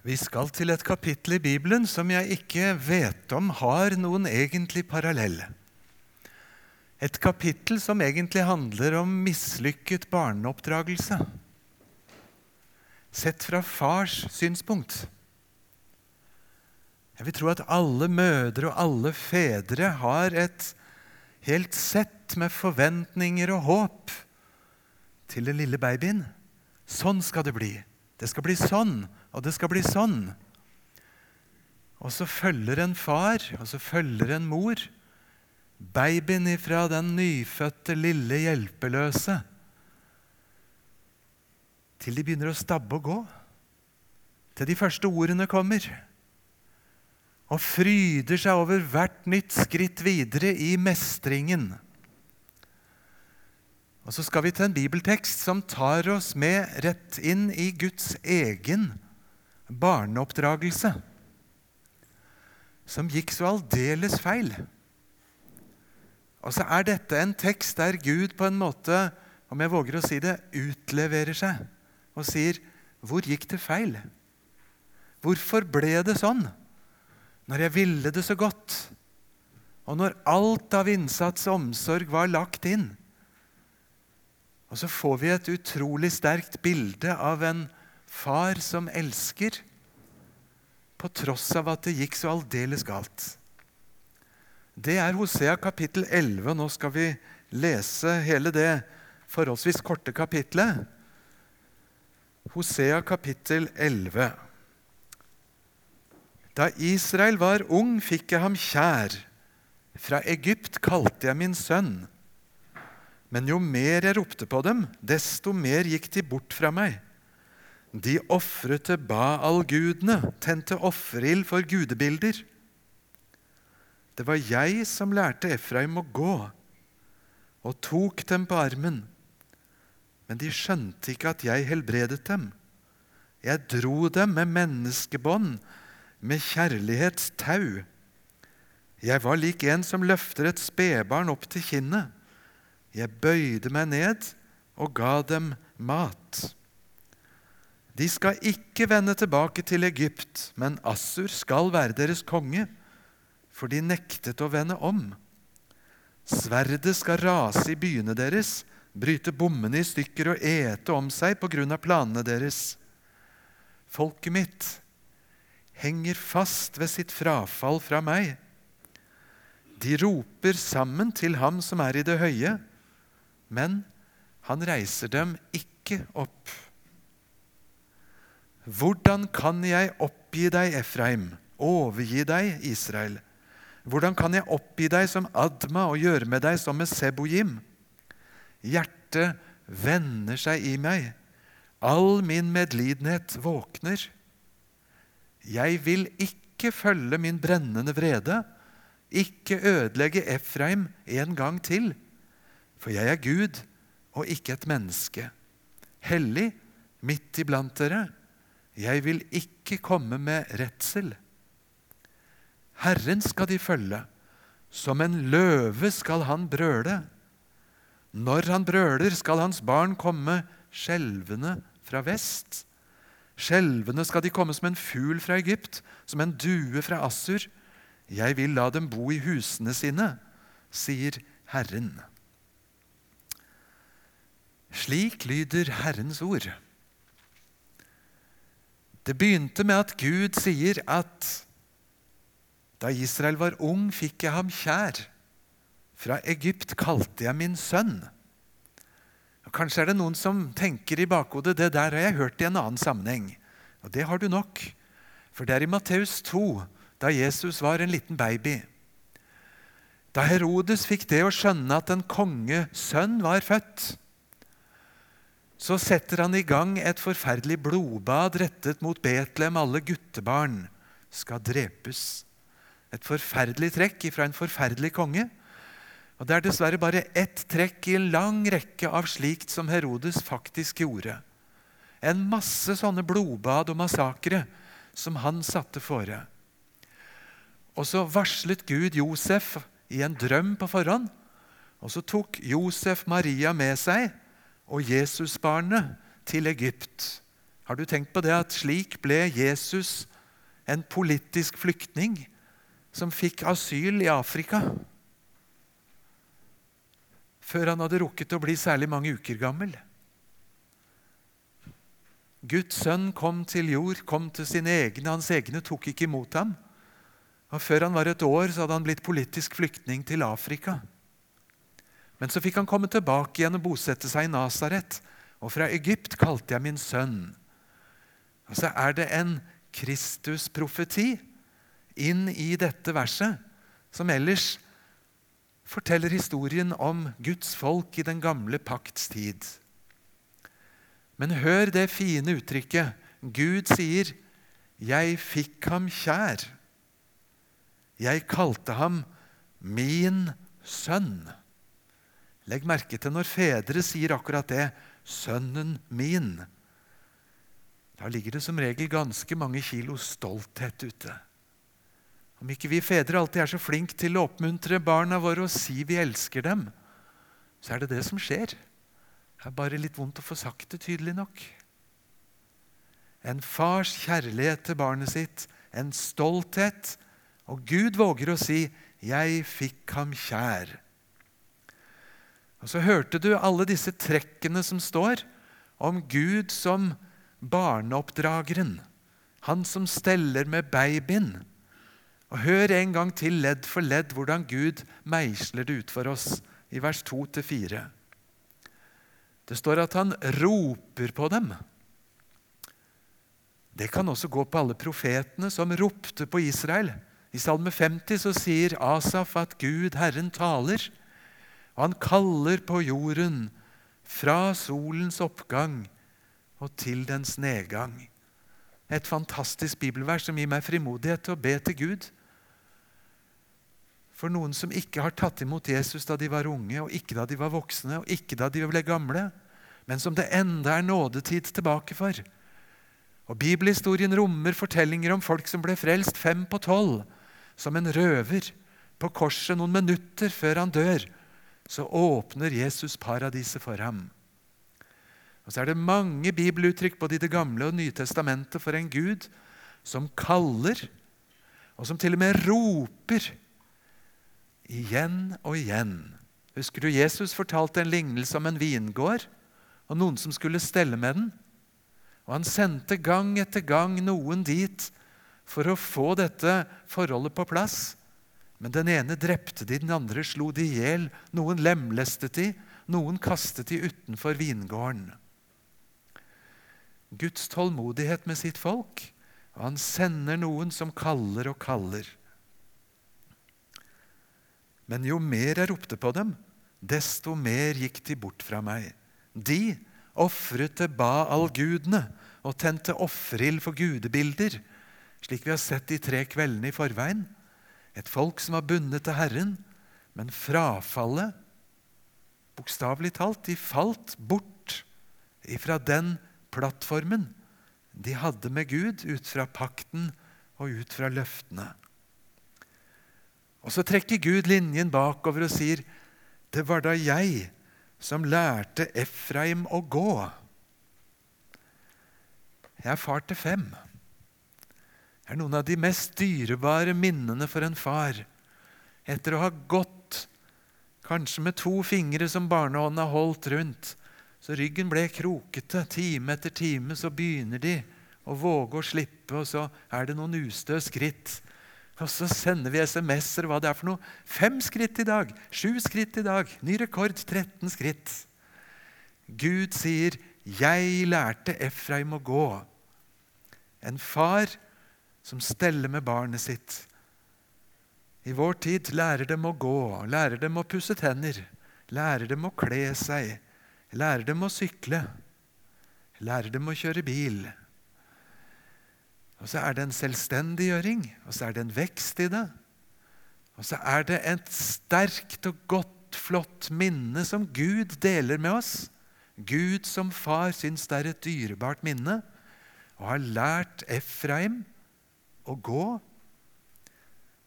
Vi skal til et kapittel i Bibelen som jeg ikke vet om har noen egentlig parallell. Et kapittel som egentlig handler om mislykket barneoppdragelse. Sett fra fars synspunkt. Jeg vil tro at alle mødre og alle fedre har et helt sett med forventninger og håp til den lille babyen. Sånn skal det bli. Det skal bli sånn, og det skal bli sånn. Og så følger en far, og så følger en mor. Babyen ifra den nyfødte, lille hjelpeløse. Til de begynner å stabbe og gå. Til de første ordene kommer. Og fryder seg over hvert nytt skritt videre i mestringen. Og så skal vi til en bibeltekst som tar oss med rett inn i Guds egen barneoppdragelse, som gikk så aldeles feil. Og så er dette en tekst der Gud på en måte, om jeg våger å si det, utleverer seg og sier, 'Hvor gikk det feil?' Hvorfor ble det sånn når jeg ville det så godt, og når alt av innsats og omsorg var lagt inn? Og så får vi et utrolig sterkt bilde av en far som elsker, på tross av at det gikk så aldeles galt. Det er Hosea kapittel 11. og Nå skal vi lese hele det forholdsvis korte kapitlet. Hosea kapittel 11. Da Israel var ung, fikk jeg ham kjær. Fra Egypt kalte jeg min sønn. Men jo mer jeg ropte på dem, desto mer gikk de bort fra meg. De ofret til Baal-gudene, tente offerild for gudebilder. Det var jeg som lærte Efraim å gå, og tok dem på armen. Men de skjønte ikke at jeg helbredet dem. Jeg dro dem med menneskebånd, med kjærlighetstau. Jeg var lik en som løfter et spedbarn opp til kinnet. Jeg bøyde meg ned og ga dem mat. De skal ikke vende tilbake til Egypt, men Assur skal være deres konge, for de nektet å vende om. Sverdet skal rase i byene deres, bryte bommene i stykker og ete om seg på grunn av planene deres. Folket mitt henger fast ved sitt frafall fra meg. De roper sammen til ham som er i det høye men han reiser dem ikke opp. Hvordan kan jeg oppgi deg, Efraim, overgi deg, Israel? Hvordan kan jeg oppgi deg som Adma og gjøre med deg som med Sebojim? Hjertet vender seg i meg, all min medlidenhet våkner. Jeg vil ikke følge min brennende vrede, ikke ødelegge Efraim en gang til. For jeg er Gud og ikke et menneske, hellig midt iblant dere. Jeg vil ikke komme med redsel. Herren skal de følge, som en løve skal han brøle. Når han brøler, skal hans barn komme skjelvende fra vest. Skjelvende skal de komme som en fugl fra Egypt, som en due fra Assur. Jeg vil la dem bo i husene sine, sier Herren. Slik lyder Herrens ord. Det begynte med at Gud sier at da Israel var ung, fikk jeg ham kjær. Fra Egypt kalte jeg min sønn. Og kanskje er det noen som tenker i bakhodet det der har jeg hørt i en annen sammenheng. Og det har du nok. For det er i Matteus 2, da Jesus var en liten baby. Da Herodes fikk det å skjønne at en kongesønn var født, så setter han i gang et forferdelig blodbad rettet mot Betlehem. Alle guttebarn skal drepes. Et forferdelig trekk fra en forferdelig konge. Og Det er dessverre bare ett trekk i en lang rekke av slikt som Herodes faktisk gjorde. En masse sånne blodbad og massakre som han satte fore. Og så varslet Gud Josef i en drøm på forhånd. Og så tok Josef Maria med seg og Jesusbarnet til Egypt. Har du tenkt på det at slik ble Jesus en politisk flyktning som fikk asyl i Afrika? Før han hadde rukket å bli særlig mange uker gammel. Guds sønn kom til jord, kom til sine egne. Hans egne tok ikke imot ham. Og Før han var et år, så hadde han blitt politisk flyktning til Afrika. Men så fikk han komme tilbake igjen og bosette seg i Nasaret. Og fra Egypt kalte jeg min sønn. Og så er det en Kristus-profeti inn i dette verset, som ellers forteller historien om Guds folk i den gamle pakts tid. Men hør det fine uttrykket. Gud sier, 'Jeg fikk ham kjær'. Jeg kalte ham min sønn. Legg merke til når fedre sier akkurat det. 'Sønnen min'. Da ligger det som regel ganske mange kilo stolthet ute. Om ikke vi fedre alltid er så flinke til å oppmuntre barna våre og si vi elsker dem, så er det det som skjer. Det er bare litt vondt å få sagt det tydelig nok. En fars kjærlighet til barnet sitt, en stolthet, og Gud våger å si 'Jeg fikk ham kjær'. Og Så hørte du alle disse trekkene som står om Gud som barneoppdrageren, han som steller med babyen. Og Hør en gang til ledd for ledd hvordan Gud meisler det ut for oss i vers 2-4. Det står at han roper på dem. Det kan også gå på alle profetene som ropte på Israel. I Salme 50 så sier Asaf at Gud, Herren, taler. Og han kaller på jorden fra solens oppgang og til dens nedgang. Et fantastisk bibelvers som gir meg frimodighet til å be til Gud. For noen som ikke har tatt imot Jesus da de var unge, og ikke da de var voksne, og ikke da de ble gamle, men som det enda er nådetid tilbake for. Og Bibelhistorien rommer fortellinger om folk som ble frelst fem på tolv, som en røver på korset noen minutter før han dør. Så åpner Jesus paradiset for ham. Og så er det mange bibeluttrykk både i Det gamle og Nye testamentet for en Gud som kaller, og som til og med roper igjen og igjen. Husker du Jesus fortalte en lignelse om en vingård og noen som skulle stelle med den? Og Han sendte gang etter gang noen dit for å få dette forholdet på plass. Men den ene drepte de, den andre slo de i hjel, noen lemlestet de, noen kastet de utenfor vingården. Guds tålmodighet med sitt folk, og han sender noen som kaller og kaller. Men jo mer jeg ropte på dem, desto mer gikk de bort fra meg. De ofret til Baal-gudene og tente offerild for gudebilder, slik vi har sett de tre kveldene i forveien. Et folk som var bundet til Herren, men frafallet, bokstavelig talt, de falt bort ifra den plattformen de hadde med Gud ut fra pakten og ut fra løftene. Og Så trekker Gud linjen bakover og sier, 'Det var da jeg som lærte Efraim å gå.' Jeg er far til fem. Er noen av de mest dyrebare minnene for en far. Etter å ha gått, kanskje med to fingre som barnehånda holdt rundt, så ryggen ble krokete. Time etter time så begynner de å våge å slippe, og så er det noen ustø skritt. Og så sender vi SMS-er hva det er for noe. Fem skritt i dag, sju skritt i dag, ny rekord 13 skritt. Gud sier, 'Jeg lærte Efraim å gå'. En far som steller med barnet sitt. I vår tid lærer dem å gå, lærer dem å pusse tenner, lærer dem å kle seg, lærer dem å sykle, lærer dem å kjøre bil. Og så er det en selvstendiggjøring, og så er det en vekst i det. Og så er det et sterkt og godt, flott minne som Gud deler med oss. Gud som far syns det er et dyrebart minne og har lært Efraim å gå.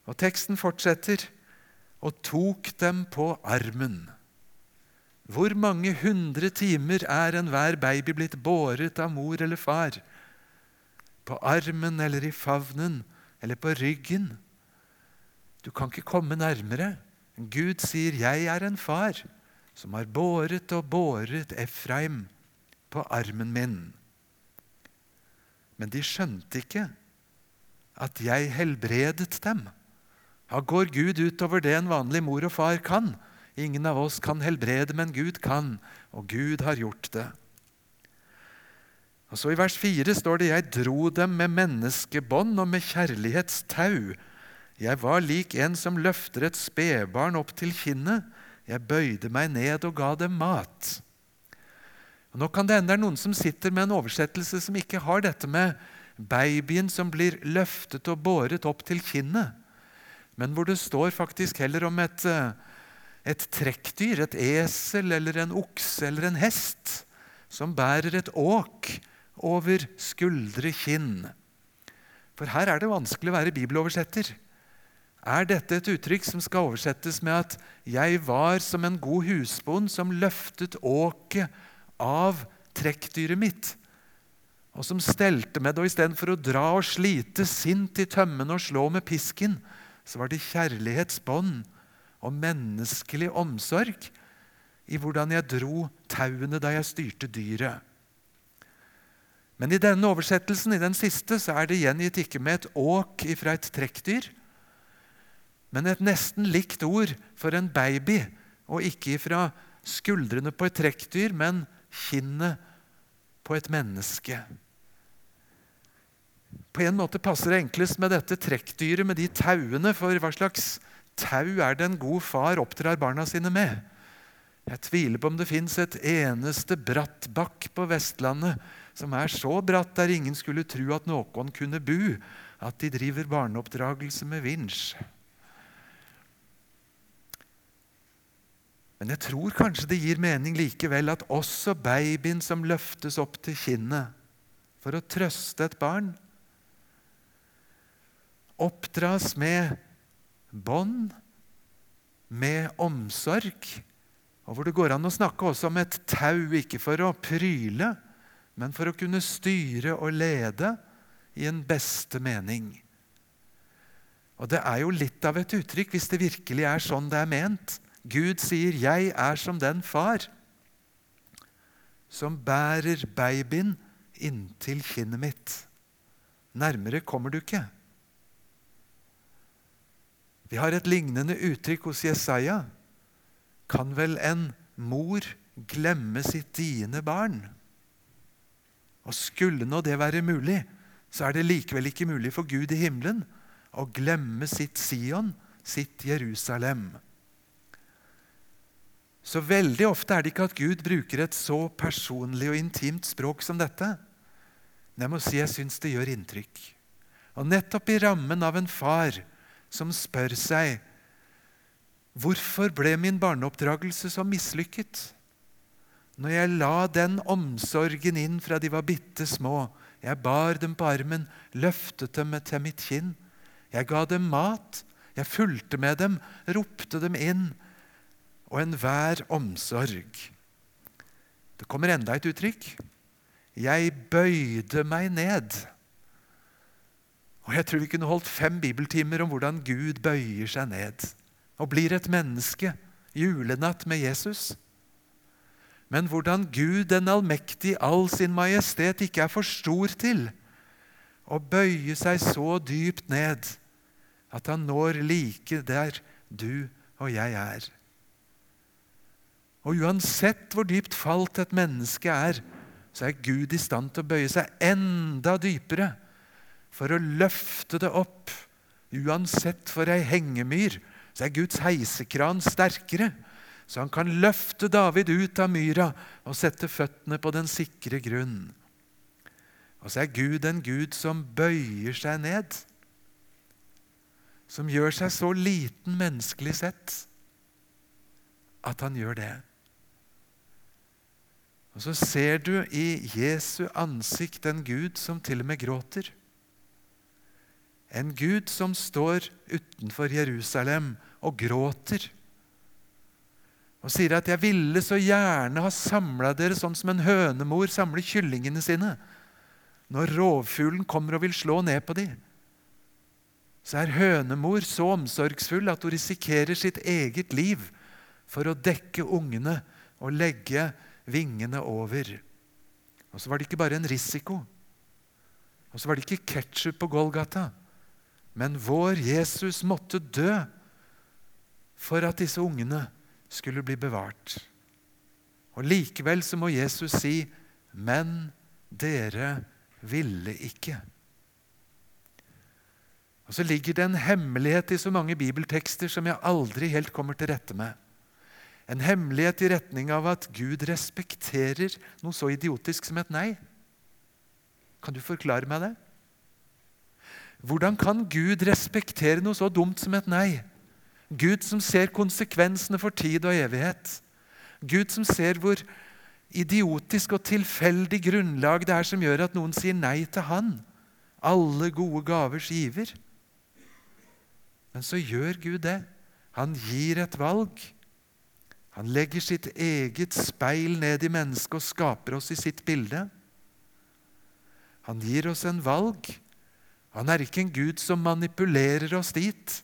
Og teksten fortsetter og tok dem på armen. Hvor mange hundre timer er enhver baby blitt båret av mor eller far På armen eller i favnen eller på ryggen. Du kan ikke komme nærmere. Gud sier, 'Jeg er en far som har båret og båret Efraim på armen min.' Men de skjønte ikke at jeg helbredet dem. Ja, går Gud utover det en vanlig mor og far kan. Ingen av oss kan helbrede, men Gud kan, og Gud har gjort det. Og så I vers 4 står det 'Jeg dro dem med menneskebånd og med kjærlighetstau'. Jeg var lik en som løfter et spedbarn opp til kinnet. Jeg bøyde meg ned og ga dem mat. Og nå kan det hende det er noen som sitter med en oversettelse som ikke har dette med babyen som blir løftet og båret opp til kinnet, men hvor det står faktisk heller om et, eh, et trekkdyr, et esel eller en okse eller en hest, som bærer et åk over skuldre kinn. For her er det vanskelig å være bibeloversetter. Er dette et uttrykk som skal oversettes med at 'jeg var som en god husbond som løftet åket av trekkdyret mi't', og som stelte med det, og istedenfor å dra og slite sint i tømmene og slå med pisken, så var det kjærlighetsbånd og menneskelig omsorg i hvordan jeg dro tauene da jeg styrte dyret. Men i denne oversettelsen, i den siste, så er det gjengitt ikke med et åk fra et trekkdyr, men et nesten likt ord for en baby, og ikke fra skuldrene på et trekkdyr, men kinnet på et menneske. På en måte passer det enklest med dette trekkdyret med de tauene, for hva slags tau er det en god far oppdrar barna sine med? Jeg tviler på om det fins et eneste bratt bakk på Vestlandet som er så bratt der ingen skulle tro at noen kunne bu, at de driver barneoppdragelse med vinsj. Men jeg tror kanskje det gir mening likevel at også babyen som løftes opp til kinnet for å trøste et barn, oppdras med bånd, med omsorg, og hvor det går an å snakke også om et tau, ikke for å pryle, men for å kunne styre og lede i en beste mening. Og Det er jo litt av et uttrykk hvis det virkelig er sånn det er ment. Gud sier 'Jeg er som den far' som bærer babyen inntil kinnet mitt. Nærmere kommer du ikke. Vi har et lignende uttrykk hos Jesaja. Kan vel en mor glemme sitt diende barn? Og skulle nå det være mulig, så er det likevel ikke mulig for Gud i himmelen å glemme sitt Sion, sitt Jerusalem. Så veldig ofte er det ikke at Gud bruker et så personlig og intimt språk som dette. Men jeg må si jeg syns det gjør inntrykk. Og nettopp i rammen av en far som spør seg Hvorfor ble min barneoppdragelse så mislykket? Når jeg la den omsorgen inn fra de var bitte små. Jeg bar dem på armen, løftet dem til mitt kinn. Jeg ga dem mat, jeg fulgte med dem, ropte dem inn. Og enhver omsorg. Det kommer enda et uttrykk. Jeg bøyde meg ned. Og Jeg tror vi kunne holdt fem bibeltimer om hvordan Gud bøyer seg ned og blir et menneske julenatt med Jesus men hvordan Gud den allmektige, all sin majestet, ikke er for stor til å bøye seg så dypt ned at han når like der du og jeg er. Og uansett hvor dypt falt et menneske er, så er Gud i stand til å bøye seg enda dypere for å løfte det opp. Uansett for ei hengemyr så er Guds heisekran sterkere så han kan løfte David ut av myra og sette føttene på den sikre grunn. Og så er Gud en Gud som bøyer seg ned. Som gjør seg så liten menneskelig sett at han gjør det. Og så ser du i Jesu ansikt en Gud som til og med gråter. En Gud som står utenfor Jerusalem og gråter og sier at 'jeg ville så gjerne ha samla dere sånn som en hønemor samler kyllingene sine', Når rovfuglen kommer og vil slå ned på dem, så er hønemor så omsorgsfull at hun risikerer sitt eget liv for å dekke ungene og legge vingene over. Og så var det ikke bare en risiko. Og så var det ikke ketsjup på Golgata. Men vår Jesus måtte dø for at disse ungene skulle bli bevart. Og Likevel så må Jesus si, 'Men dere ville ikke'. Og Så ligger det en hemmelighet i så mange bibeltekster som jeg aldri helt kommer til rette med. En hemmelighet i retning av at Gud respekterer noe så idiotisk som et nei. Kan du forklare meg det? Hvordan kan Gud respektere noe så dumt som et nei? Gud som ser konsekvensene for tid og evighet. Gud som ser hvor idiotisk og tilfeldig grunnlag det er som gjør at noen sier nei til Han, alle gode gavers giver. Men så gjør Gud det. Han gir et valg. Han legger sitt eget speil ned i mennesket og skaper oss i sitt bilde. Han gir oss en valg. Han er ikke en Gud som manipulerer oss dit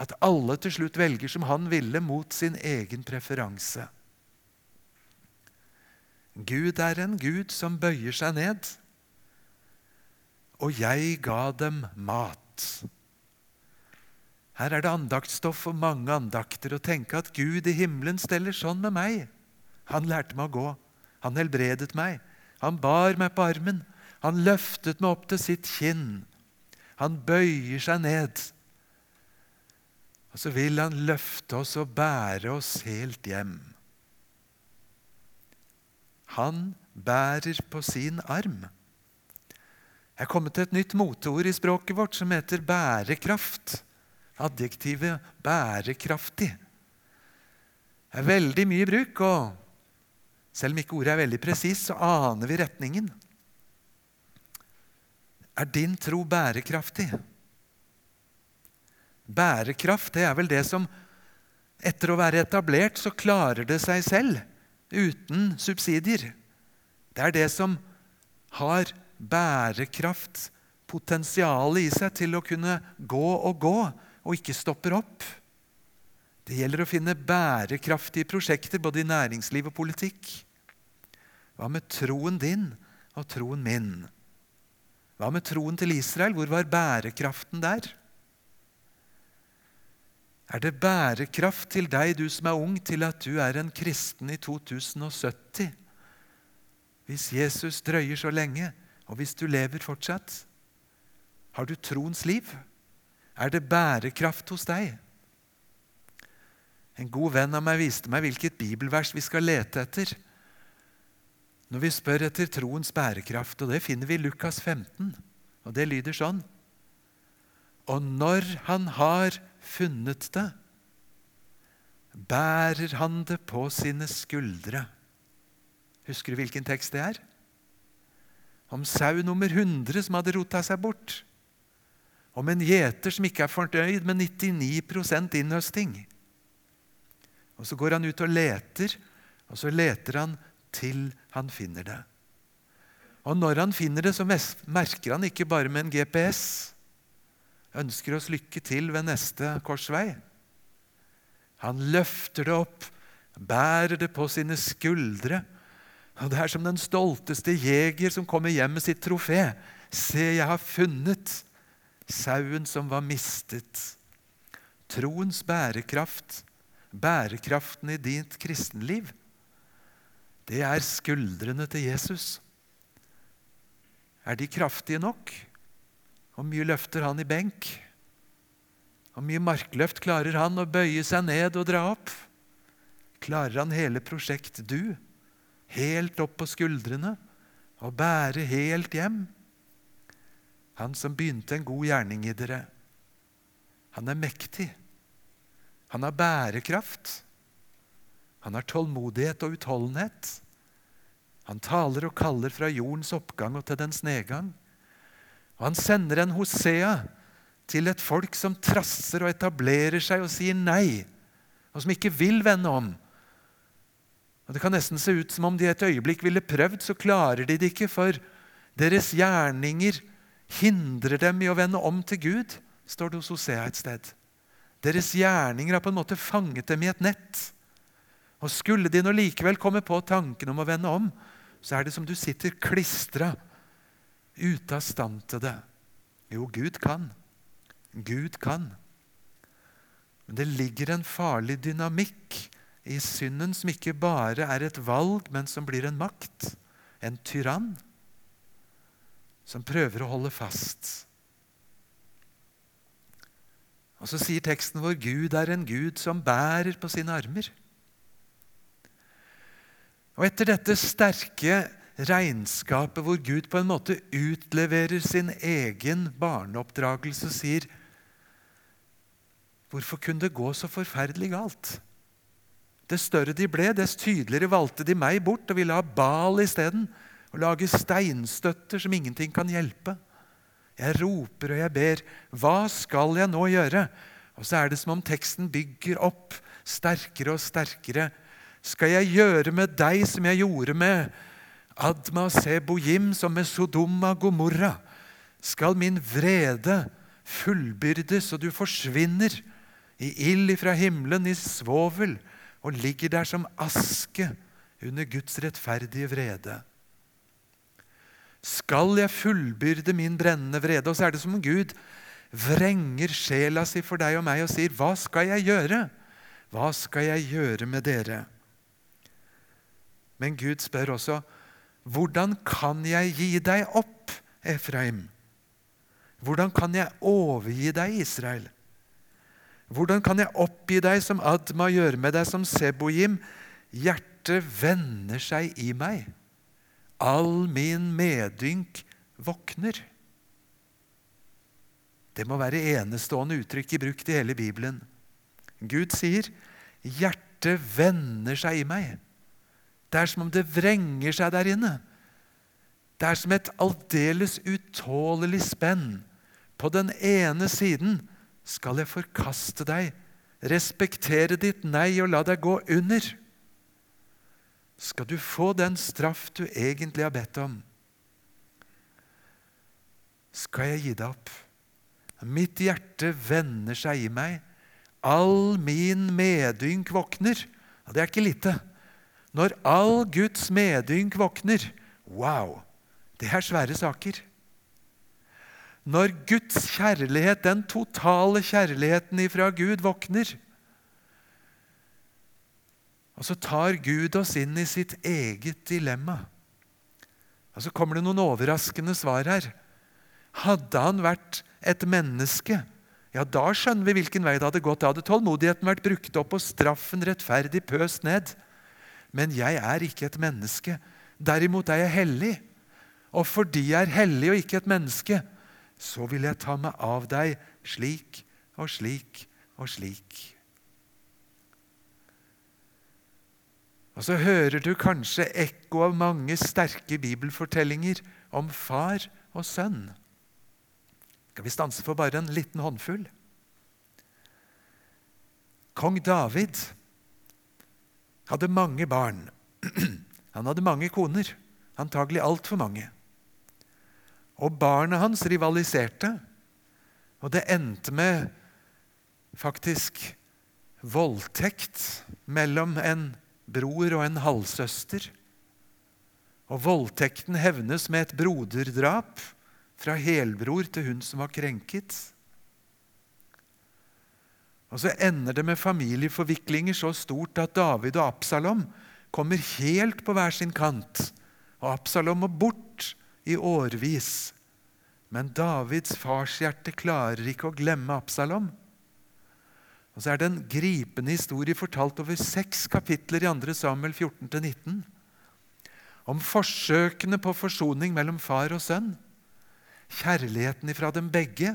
at alle til slutt velger som han ville, mot sin egen preferanse. Gud er en Gud som bøyer seg ned. Og jeg ga dem mat. Her er det andaktstoff og mange andakter. Å tenke at Gud i himmelen steller sånn med meg. Han lærte meg å gå. Han helbredet meg. Han bar meg på armen. Han løftet meg opp til sitt kinn. Han bøyer seg ned og så vil han løfte oss og bære oss helt hjem. Han bærer på sin arm. Jeg er kommet til et nytt moteord i språket vårt som heter bærekraft. Adjektivet 'bærekraftig'. Det er veldig mye bruk, og selv om ikke ordet er veldig presist, så aner vi retningen. Er din tro bærekraftig? Bærekraft det er vel det som etter å være etablert, så klarer det seg selv uten subsidier. Det er det som har bærekraftpotensialet i seg til å kunne gå og gå og ikke stopper opp. Det gjelder å finne bærekraftige prosjekter både i næringsliv og politikk. Hva med troen din og troen min? Hva med troen til Israel? Hvor var bærekraften der? Er det bærekraft til deg, du som er ung, til at du er en kristen i 2070? Hvis Jesus drøyer så lenge, og hvis du lever fortsatt? Har du troens liv? Er det bærekraft hos deg? En god venn av meg viste meg hvilket bibelvers vi skal lete etter når vi spør etter troens bærekraft. og Det finner vi i Lukas 15. og Det lyder sånn Og når han har funnet det, bærer han det på sine skuldre. Husker du hvilken tekst det er? Om sau nummer 100 som hadde rota seg bort. Om en gjeter som ikke er fornøyd med 99% innhøsting. Og Så går han ut og leter, og så leter han til han finner det. Og når han finner det, så merker han ikke bare med en GPS ønsker oss lykke til ved neste korsvei. Han løfter det opp, bærer det på sine skuldre. Og Det er som den stolteste jeger som kommer hjem med sitt trofé. Se, jeg har funnet sauen som var mistet. Troens bærekraft, bærekraften i ditt kristenliv, det er skuldrene til Jesus. Er de kraftige nok? Hvor mye løfter han i benk? Hvor mye markløft klarer han å bøye seg ned og dra opp? Klarer han hele prosjekt du, helt opp på skuldrene, og bære helt hjem? Han som begynte en god gjerning i dere, han er mektig. Han har bærekraft. Han har tålmodighet og utholdenhet. Han taler og kaller fra jordens oppgang og til dens nedgang. Og han sender en Hosea til et folk som trasser og etablerer seg og sier nei, og som ikke vil vende om. Og Det kan nesten se ut som om de et øyeblikk ville prøvd, så klarer de det ikke, for Deres gjerninger hindrer dem i å vende om til Gud, står det hos Hosea et sted. Deres gjerninger har på en måte fanget dem i et nett. Og Skulle de nå likevel komme på tanken om å vende om, så er det som du sitter klistra, ute av stand til det. Jo, Gud kan. Gud kan. Men det ligger en farlig dynamikk i synden som ikke bare er et valg, men som blir en makt. En tyrann som prøver å holde fast. Og Så sier teksten vår Gud er en Gud som bærer på sine armer. Og Etter dette sterke regnskapet hvor Gud på en måte utleverer sin egen barneoppdragelse og sier Hvorfor kunne det gå så forferdelig galt? Dess større de ble, dess tydeligere valgte de meg bort og ville ha Bal isteden. Og lage steinstøtter som ingenting kan hjelpe. Jeg roper og jeg ber. Hva skal jeg nå gjøre? Og så er det som om teksten bygger opp sterkere og sterkere. Skal jeg gjøre med deg som jeg gjorde med Adma Sebojim, som med Sodoma Gomorra? Skal min vrede fullbyrdes, og du forsvinner i ild ifra himmelen, i svovel? og ligger der som aske under Guds rettferdige vrede. Skal jeg fullbyrde min brennende vrede? Og så er det som om Gud vrenger sjela si for deg og meg og sier, 'Hva skal jeg gjøre? Hva skal jeg gjøre med dere?' Men Gud spør også, 'Hvordan kan jeg gi deg opp, Efraim?' Hvordan kan jeg overgi deg, Israel? Hvordan kan jeg oppgi deg som Adma, gjør med deg som Seboim? Hjertet vender seg i meg. All min medynk våkner. Det må være enestående uttrykk i brukt i hele Bibelen. Gud sier, 'Hjertet vender seg i meg'. Det er som om det vrenger seg der inne. Det er som et aldeles utålelig spenn. På den ene siden skal jeg forkaste deg, respektere ditt nei og la deg gå under? Skal du få den straff du egentlig har bedt om? Skal jeg gi deg opp? Mitt hjerte vender seg i meg. All min medynk våkner. Ja, det er ikke lite. Når all Guds medynk våkner Wow! Det er svære saker. Når Guds kjærlighet, den totale kjærligheten ifra Gud, våkner. Og så tar Gud oss inn i sitt eget dilemma. Og så kommer det noen overraskende svar her. Hadde han vært et menneske, ja, da skjønner vi hvilken vei det hadde gått. Da hadde tålmodigheten vært brukt opp og straffen rettferdig pøst ned. Men jeg er ikke et menneske. Derimot er jeg hellig. Og fordi jeg er hellig og ikke et menneske, så vil jeg ta meg av deg slik og slik og slik. Og så hører du kanskje ekko av mange sterke bibelfortellinger om far og sønn. Skal vi stanse for bare en liten håndfull? Kong David hadde mange barn. Han hadde mange koner, antagelig altfor mange. Og barna hans rivaliserte. Og det endte med faktisk voldtekt mellom en bror og en halvsøster. Og voldtekten hevnes med et broderdrap fra helbror til hun som var krenket. Og så ender det med familieforviklinger så stort at David og Absalom kommer helt på hver sin kant. Og Absalom må bort i årevis. Men Davids farshjerte klarer ikke å glemme Absalom. Og så er det en gripende historie fortalt over seks kapitler i 2. Samuel 14-19. Om forsøkene på forsoning mellom far og sønn. Kjærligheten ifra dem begge,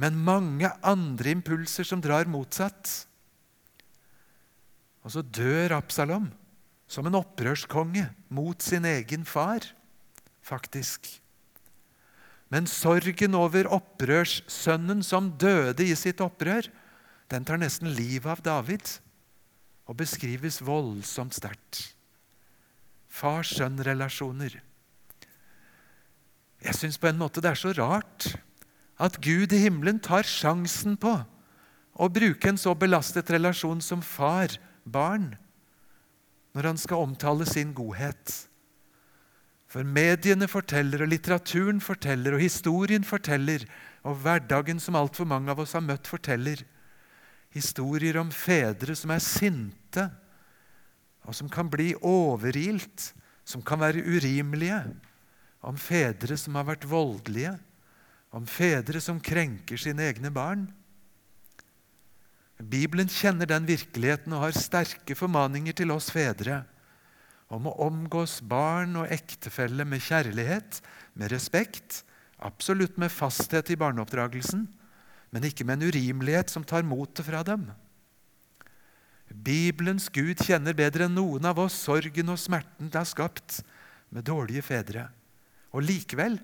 men mange andre impulser som drar motsatt. Og så dør Absalom som en opprørskonge mot sin egen far faktisk. Men sorgen over opprørssønnen som døde i sitt opprør, den tar nesten livet av David og beskrives voldsomt sterkt. Far-sønn-relasjoner. Jeg syns på en måte det er så rart at Gud i himmelen tar sjansen på å bruke en så belastet relasjon som far-barn når han skal omtale sin godhet. For mediene forteller, og litteraturen forteller, og historien forteller, og hverdagen som altfor mange av oss har møtt, forteller historier om fedre som er sinte, og som kan bli overilt, som kan være urimelige, om fedre som har vært voldelige, om fedre som krenker sine egne barn. Bibelen kjenner den virkeligheten og har sterke formaninger til oss fedre om å omgås barn og ektefelle med kjærlighet, med respekt, absolutt med fasthet i barneoppdragelsen, men ikke med en urimelighet som tar motet fra dem. Bibelens Gud kjenner bedre enn noen av oss sorgen og smerten det har skapt med dårlige fedre. Og likevel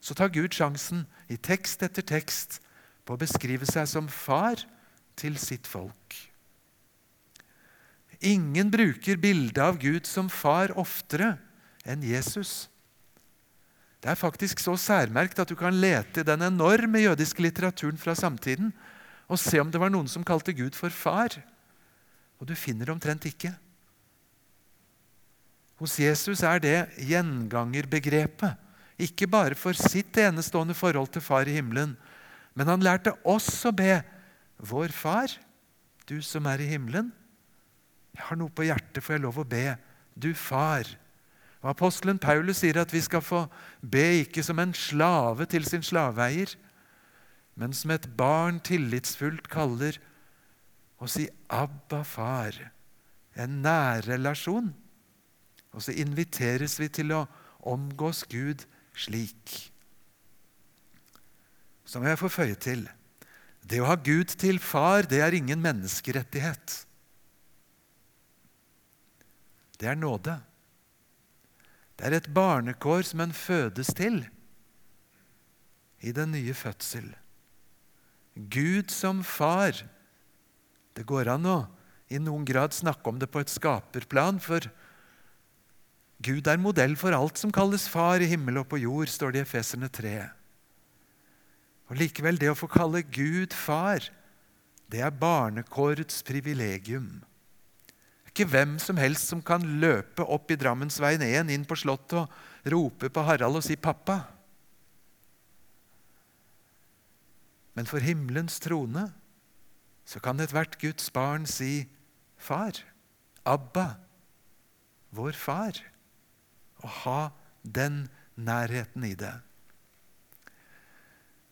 så tar Gud sjansen i tekst etter tekst på å beskrive seg som far til sitt folk. Ingen bruker bildet av Gud som far oftere enn Jesus. Det er faktisk så særmerkt at du kan lete i den enorme jødiske litteraturen fra samtiden og se om det var noen som kalte Gud for far. Og du finner det omtrent ikke. Hos Jesus er det gjengangerbegrepet. Ikke bare for sitt enestående forhold til Far i himmelen, men han lærte oss å be Vår Far, du som er i himmelen. Jeg har noe på hjertet, får jeg lov å be. Du Far. Og Apostelen Paulus sier at vi skal få be ikke som en slave til sin slaveeier, men som et barn tillitsfullt kaller og si 'Abba, far'. En nærrelasjon. Og så inviteres vi til å omgås Gud slik. Så må jeg få føye til det å ha Gud til far, det er ingen menneskerettighet. Det er nåde. Det er et barnekår som en fødes til i den nye fødsel. Gud som far det går an å i noen grad snakke om det på et skaperplan, for Gud er modell for alt som kalles far i himmel og på jord, står det i Efeserne 3. Og Likevel, det å få kalle Gud far, det er barnekårets privilegium. Det er ikke hvem som helst som kan løpe opp i Drammensveien 1 inn på Slottet og rope på Harald og si 'pappa'. Men for himmelens trone så kan ethvert Guds barn si 'Far', 'Abba', 'vår far', og ha den nærheten i det.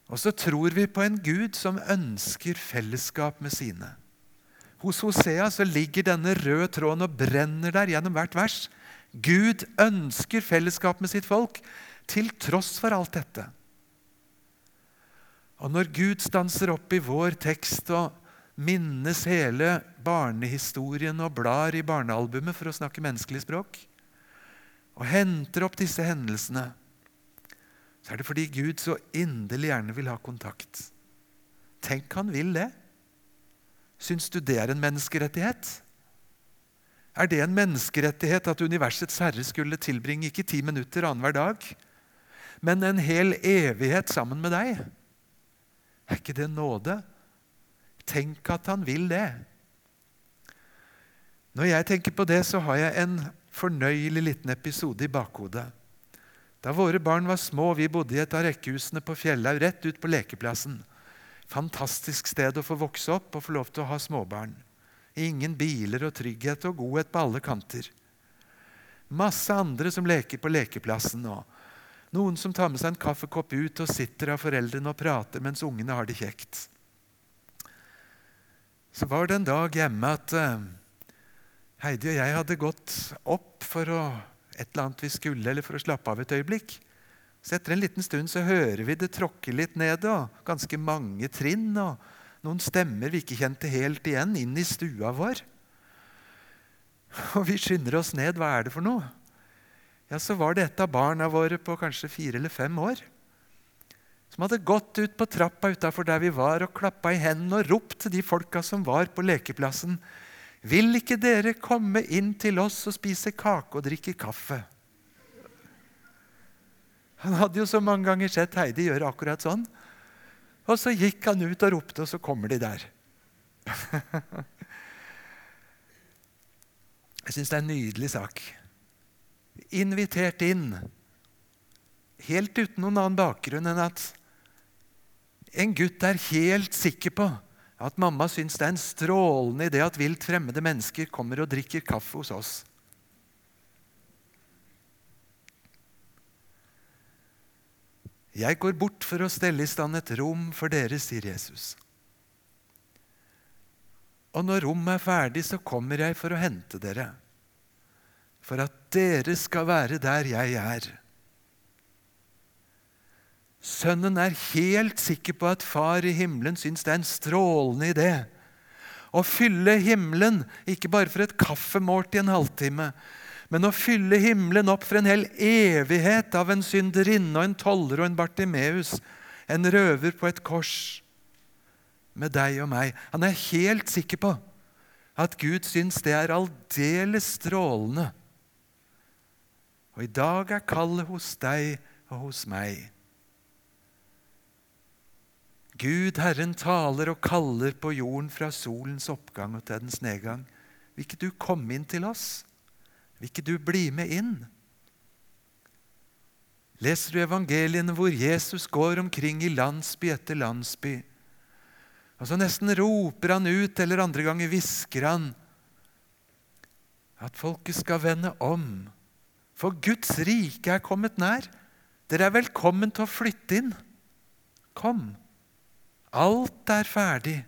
Og så tror vi på en Gud som ønsker fellesskap med sine. Hos Hosea så ligger denne røde tråden og brenner der gjennom hvert vers. Gud ønsker fellesskap med sitt folk, til tross for alt dette. Og når Gud stanser opp i vår tekst og minnes hele barnehistorien og blar i barnealbumet, for å snakke menneskelig språk, og henter opp disse hendelsene, så er det fordi Gud så inderlig gjerne vil ha kontakt. Tenk han vil det. Syns du det er en menneskerettighet? Er det en menneskerettighet at universets herre skulle tilbringe ikke ti minutter annenhver dag, men en hel evighet sammen med deg? Er ikke det nåde? Tenk at han vil det. Når jeg tenker på det, så har jeg en fornøyelig liten episode i bakhodet. Da våre barn var små og vi bodde i et av rekkehusene på Fjellhaug, rett ut på lekeplassen. Fantastisk sted å få vokse opp og få lov til å ha småbarn. Ingen biler og trygghet og godhet på alle kanter. Masse andre som leker på lekeplassen nå. Noen som tar med seg en kaffekopp ut og sitter av foreldrene og prater mens ungene har det kjekt. Så var det en dag hjemme at uh, Heidi og jeg hadde gått opp for å, et eller annet vi skulle, eller for å slappe av et øyeblikk. Så etter en liten stund så hører vi det tråkke litt ned, og ganske mange trinn. og Noen stemmer vi ikke kjente helt igjen, inn i stua vår. Og vi skynder oss ned. Hva er det for noe? Ja, Så var det et av barna våre på kanskje fire eller fem år som hadde gått ut på trappa utafor der vi var, og klappa i hendene og ropt til de folka som var på lekeplassen. Vil ikke dere komme inn til oss og spise kake og drikke kaffe? Han hadde jo så mange ganger sett Heidi gjøre akkurat sånn. Og så gikk han ut og ropte, og så kommer de der. Jeg syns det er en nydelig sak. Invitert inn, helt uten noen annen bakgrunn enn at en gutt er helt sikker på at mamma syns det er en strålende idé at vilt fremmede mennesker kommer og drikker kaffe hos oss. Jeg går bort for å stelle i stand et rom for dere, sier Jesus. Og når rommet er ferdig, så kommer jeg for å hente dere. For at dere skal være der jeg er. Sønnen er helt sikker på at far i himmelen syns det er en strålende idé å fylle himmelen, ikke bare for et kaffemåltid en halvtime, men å fylle himmelen opp for en hel evighet av en synderinne og en toller og en Bartimeus, en røver på et kors, med deg og meg. Han er helt sikker på at Gud syns det er aldeles strålende. Og i dag er kallet hos deg og hos meg. Gud, Herren, taler og kaller på jorden fra solens oppgang og til dens nedgang. Vil ikke du komme inn til oss? Vil ikke du bli med inn? Leser du evangeliene hvor Jesus går omkring i landsby etter landsby, og så nesten roper han ut, eller andre ganger hvisker han, at folket skal vende om. For Guds rike er kommet nær. Dere er velkommen til å flytte inn. Kom. Alt er ferdig.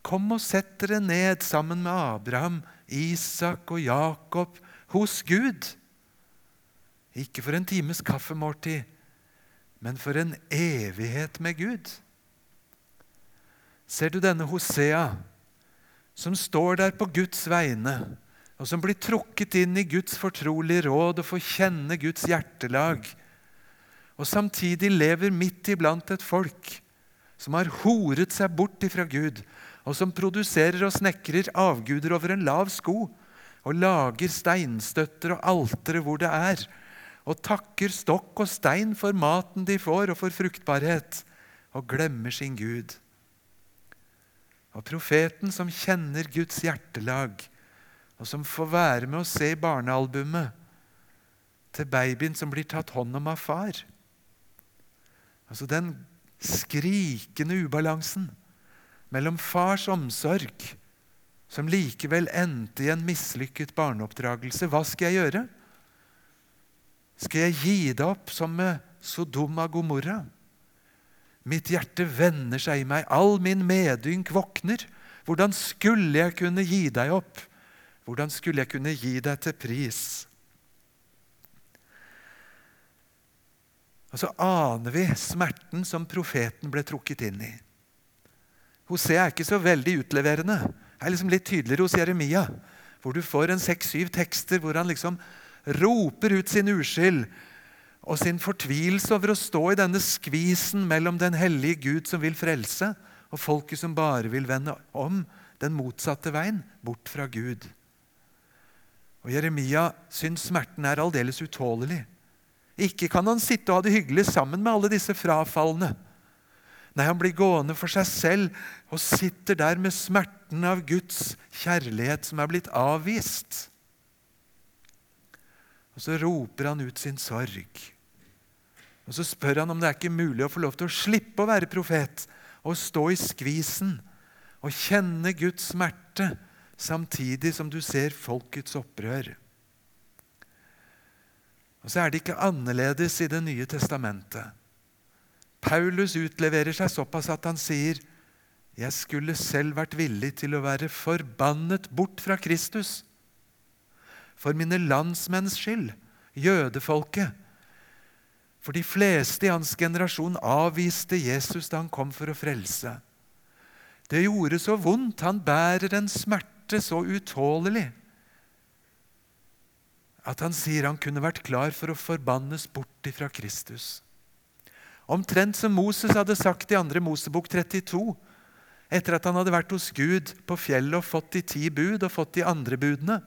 Kom og sett dere ned sammen med Abraham, Isak og Jakob hos Gud. Ikke for en times kaffemåltid, men for en evighet med Gud. Ser du denne Hosea, som står der på Guds vegne, og som blir trukket inn i Guds fortrolige råd og får kjenne Guds hjertelag, og samtidig lever midt iblant et folk som har horet seg bort ifra Gud, og som produserer og snekrer avguder over en lav sko, og lager steinstøtter og altere hvor det er, og takker stokk og stein for maten de får, og for fruktbarhet, og glemmer sin Gud. Og profeten som kjenner Guds hjertelag, og som får være med å se barnealbumet til babyen som blir tatt hånd om av far. Altså den skrikende ubalansen mellom fars omsorg, som likevel endte i en mislykket barneoppdragelse. Hva skal jeg gjøre? Skal jeg gi det opp som med Sodoma Gomorra? Mitt hjerte vender seg i meg, all min medynk våkner. Hvordan skulle jeg kunne gi deg opp? Hvordan skulle jeg kunne gi deg til pris? Og så aner vi smerten som profeten ble trukket inn i. Hosea er ikke så veldig utleverende. Det er liksom litt tydeligere hos Jeremia, hvor du får en seks-syv tekster hvor han liksom roper ut sin uskyld og sin fortvilelse over å stå i denne skvisen mellom den hellige Gud som vil frelse, og folket som bare vil vende om den motsatte veien, bort fra Gud. Og Jeremia syns smerten er aldeles utålelig. Ikke kan han sitte og ha det hyggelig sammen med alle disse frafalne. Nei, han blir gående for seg selv og sitter der med smerten av Guds kjærlighet som er blitt avvist. Og så roper han ut sin sorg. Og så spør han om det er ikke mulig å få lov til å slippe å være profet og stå i skvisen og kjenne Guds smerte samtidig som du ser folkets opprør. Og så er det ikke annerledes i Det nye testamentet. Paulus utleverer seg såpass at han sier jeg skulle selv vært villig til å være forbannet bort fra Kristus. For mine landsmenns skyld, jødefolket. For de fleste i hans generasjon avviste Jesus da han kom for å frelse. Det gjorde så vondt, han bærer en smerte så utålelig, at han sier han kunne vært klar for å forbannes bort ifra Kristus. Omtrent som Moses hadde sagt i 2. Mosebok 32, etter at han hadde vært hos Gud på fjellet og fått de ti bud og fått de andre budene,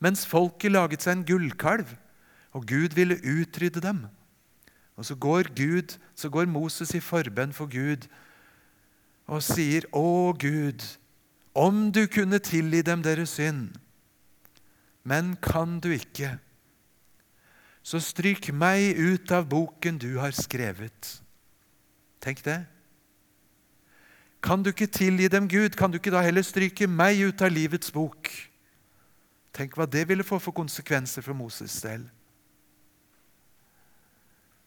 mens folket laget seg en gullkalv, og Gud ville utrydde dem. Og så går Gud, så går Moses i forbønn for Gud og sier, 'Å Gud, om du kunne tilgi dem deres synd.' Men kan du ikke, så stryk meg ut av boken du har skrevet. Tenk det. Kan du ikke tilgi dem, Gud, kan du ikke da heller stryke meg ut av livets bok? Tenk hva det ville få for konsekvenser for Moses selv.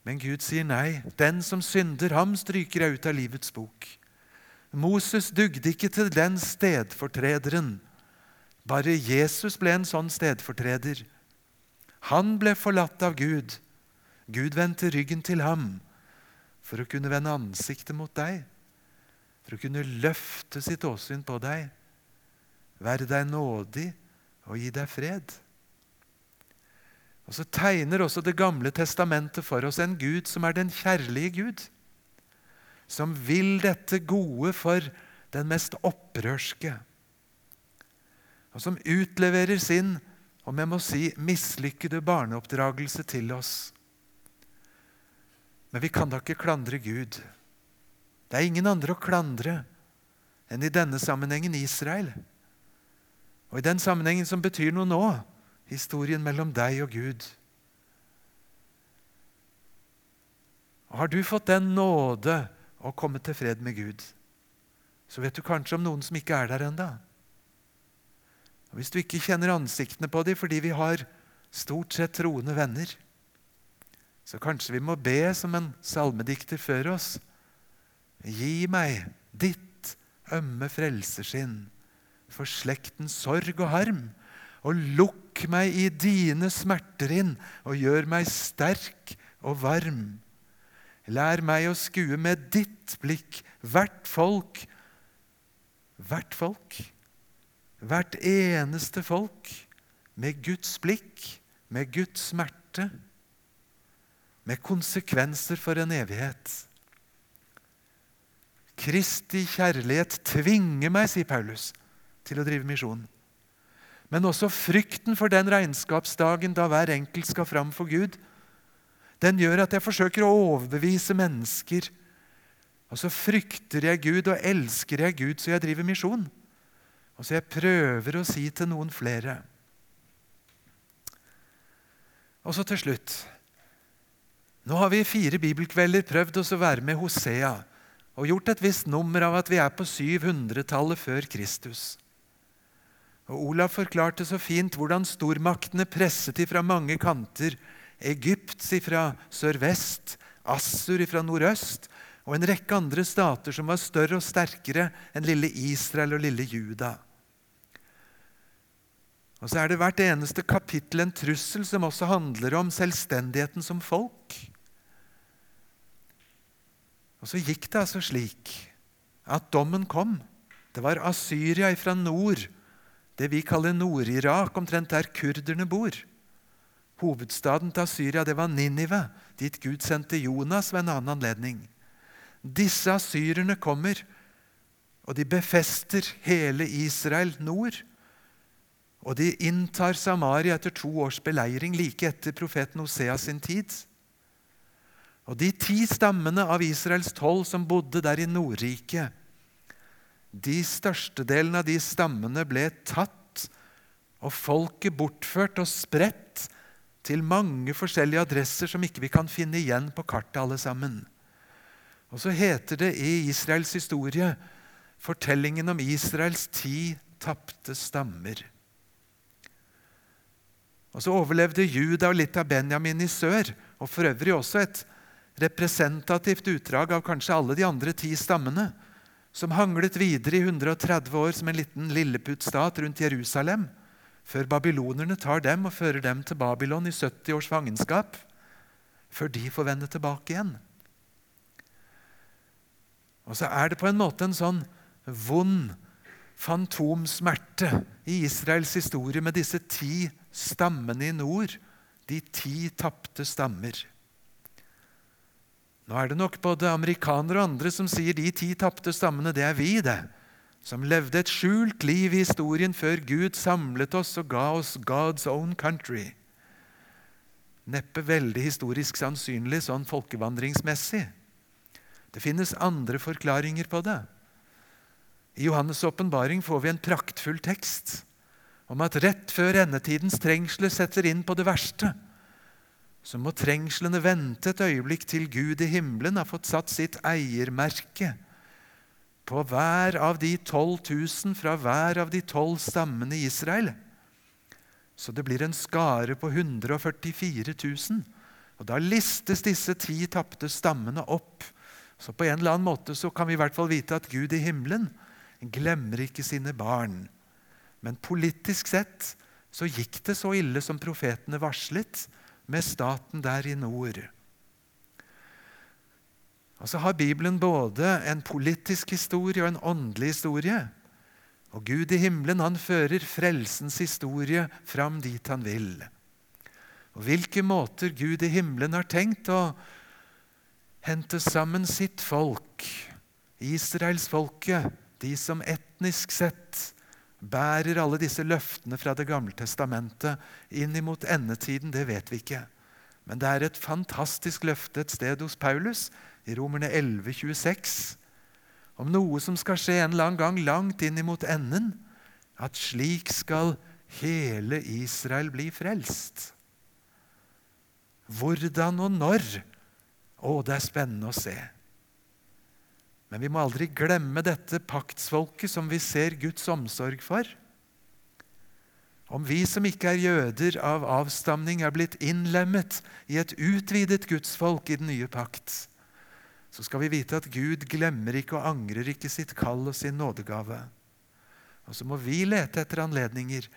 Men Gud sier nei. Den som synder, ham stryker jeg ut av livets bok. Moses dugde ikke til den stedfortrederen. Bare Jesus ble en sånn stedfortreder. Han ble forlatt av Gud. Gud vendte ryggen til ham for å kunne vende ansiktet mot deg, for å kunne løfte sitt åsyn på deg, være deg nådig og gi deg fred. Og Så tegner også Det gamle testamentet for oss en Gud som er den kjærlige Gud. Som vil dette gode for den mest opprørske. Og som utleverer sin, om jeg må si, mislykkede barneoppdragelse til oss. Men vi kan da ikke klandre Gud. Det er ingen andre å klandre enn i denne sammenhengen Israel. Og i den sammenhengen som betyr noe nå, historien mellom deg og Gud. Har du fått den nåde å komme til fred med Gud, så vet du kanskje om noen som ikke er der enda. Og Hvis du ikke kjenner ansiktene på dem fordi vi har stort sett troende venner, så kanskje vi må be som en salmedikter før oss. Gi meg ditt ømme frelseskinn for slektens sorg og harm, og lukk meg i dine smerter inn, og gjør meg sterk og varm. Lær meg å skue med ditt blikk hvert folk, hvert folk, hvert eneste folk, med Guds blikk, med Guds smerte, med konsekvenser for en evighet. Kristi kjærlighet tvinger meg, sier Paulus, til å drive misjon. Men også frykten for den regnskapsdagen da hver enkelt skal fram for Gud, den gjør at jeg forsøker å overbevise mennesker. Og så frykter jeg Gud og elsker jeg Gud, så jeg driver misjon. Og så jeg prøver å si til noen flere. Og så til slutt Nå har vi i fire bibelkvelder prøvd oss å være med Hosea og gjort et visst nummer av at vi er på 700-tallet før Kristus. Og Olav forklarte så fint hvordan stormaktene presset ifra mange kanter. Egypt fra sørvest, Assur fra nordøst og en rekke andre stater som var større og sterkere enn lille Israel og lille Juda. Og så er det hvert eneste kapittel en trussel som også handler om selvstendigheten som folk. Og så gikk det altså slik at dommen kom. Det var Asyria fra nord det vi kaller Nord-Irak, omtrent der kurderne bor. Hovedstaden til Asyria det var Ninive, dit Gud sendte Jonas ved en annen anledning. Disse asyrerne kommer, og de befester hele Israel nord. Og de inntar Samaria etter to års beleiring, like etter profeten Hosea sin tid. Og de ti stammene av Israels tolv som bodde der i Nordriket, de størstedelen av de stammene ble tatt, og folket bortført og spredt til mange forskjellige adresser som ikke vi kan finne igjen på kartet, alle sammen. Og så heter det i Israels historie fortellingen om Israels ti tapte stammer. Og Så overlevde Juda og litt av Benjamin i sør, og for øvrig også et representativt utdrag av kanskje alle de andre ti stammene som hanglet videre i 130 år som en liten lilleputt-stat rundt Jerusalem, før babylonerne tar dem og fører dem til Babylon i 70 års fangenskap, før de får vende tilbake igjen. Og så er det på en måte en sånn vond fantomsmerte i Israels historie med disse ti stammene i nord, de ti tapte stammer. Nå er det nok både amerikanere og andre som sier de ti tapte stammene, det er vi, det. Som levde et skjult liv i historien før Gud samlet oss og ga oss God's own country. neppe veldig historisk sannsynlig sånn folkevandringsmessig. Det finnes andre forklaringer på det. I Johannes' åpenbaring får vi en praktfull tekst om at rett før endetidens trengsler setter inn på det verste, så må trengslene vente et øyeblikk til Gud i himmelen har fått satt sitt eiermerke på hver av de 12 000 fra hver av de tolv stammene i Israel. Så det blir en skare på 144 000. Og Da listes disse ti tapte stammene opp. Så på en eller annen måte kan vi i hvert fall vite at Gud i himmelen glemmer ikke sine barn. Men politisk sett så gikk det så ille som profetene varslet, med staten der i nord. Og så har Bibelen både en politisk historie og en åndelig historie. Og Gud i himmelen han fører frelsens historie fram dit han vil. Og hvilke måter Gud i himmelen har tenkt å hente sammen sitt folk, israelsfolket, de som etnisk sett bærer alle disse løftene fra Det gamle testamentet inn imot endetiden, det vet vi ikke. Men det er et fantastisk løfte et sted hos Paulus, i Romerne 11, 26, om noe som skal skje en eller annen gang langt inn imot enden. At slik skal hele Israel bli frelst. Hvordan og når? Å, det er spennende å se. Men vi må aldri glemme dette paktsfolket som vi ser Guds omsorg for. Om vi som ikke er jøder av avstamning, er blitt innlemmet i et utvidet gudsfolk i den nye pakt, så skal vi vite at Gud glemmer ikke og angrer ikke sitt kall og sin nådegave. Og så må vi lete etter anledninger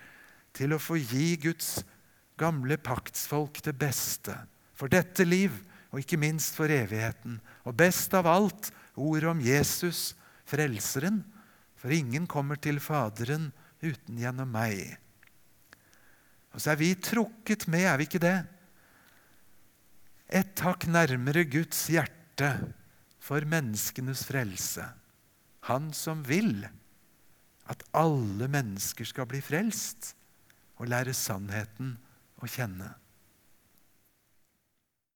til å få gi Guds gamle paktsfolk det beste for dette liv og ikke minst for evigheten. Og best av alt ordet om Jesus, Frelseren, for ingen kommer til Faderen uten gjennom meg. Og så er vi trukket med, er vi ikke det? Et hakk nærmere Guds hjerte for menneskenes frelse. Han som vil at alle mennesker skal bli frelst og lære sannheten å kjenne.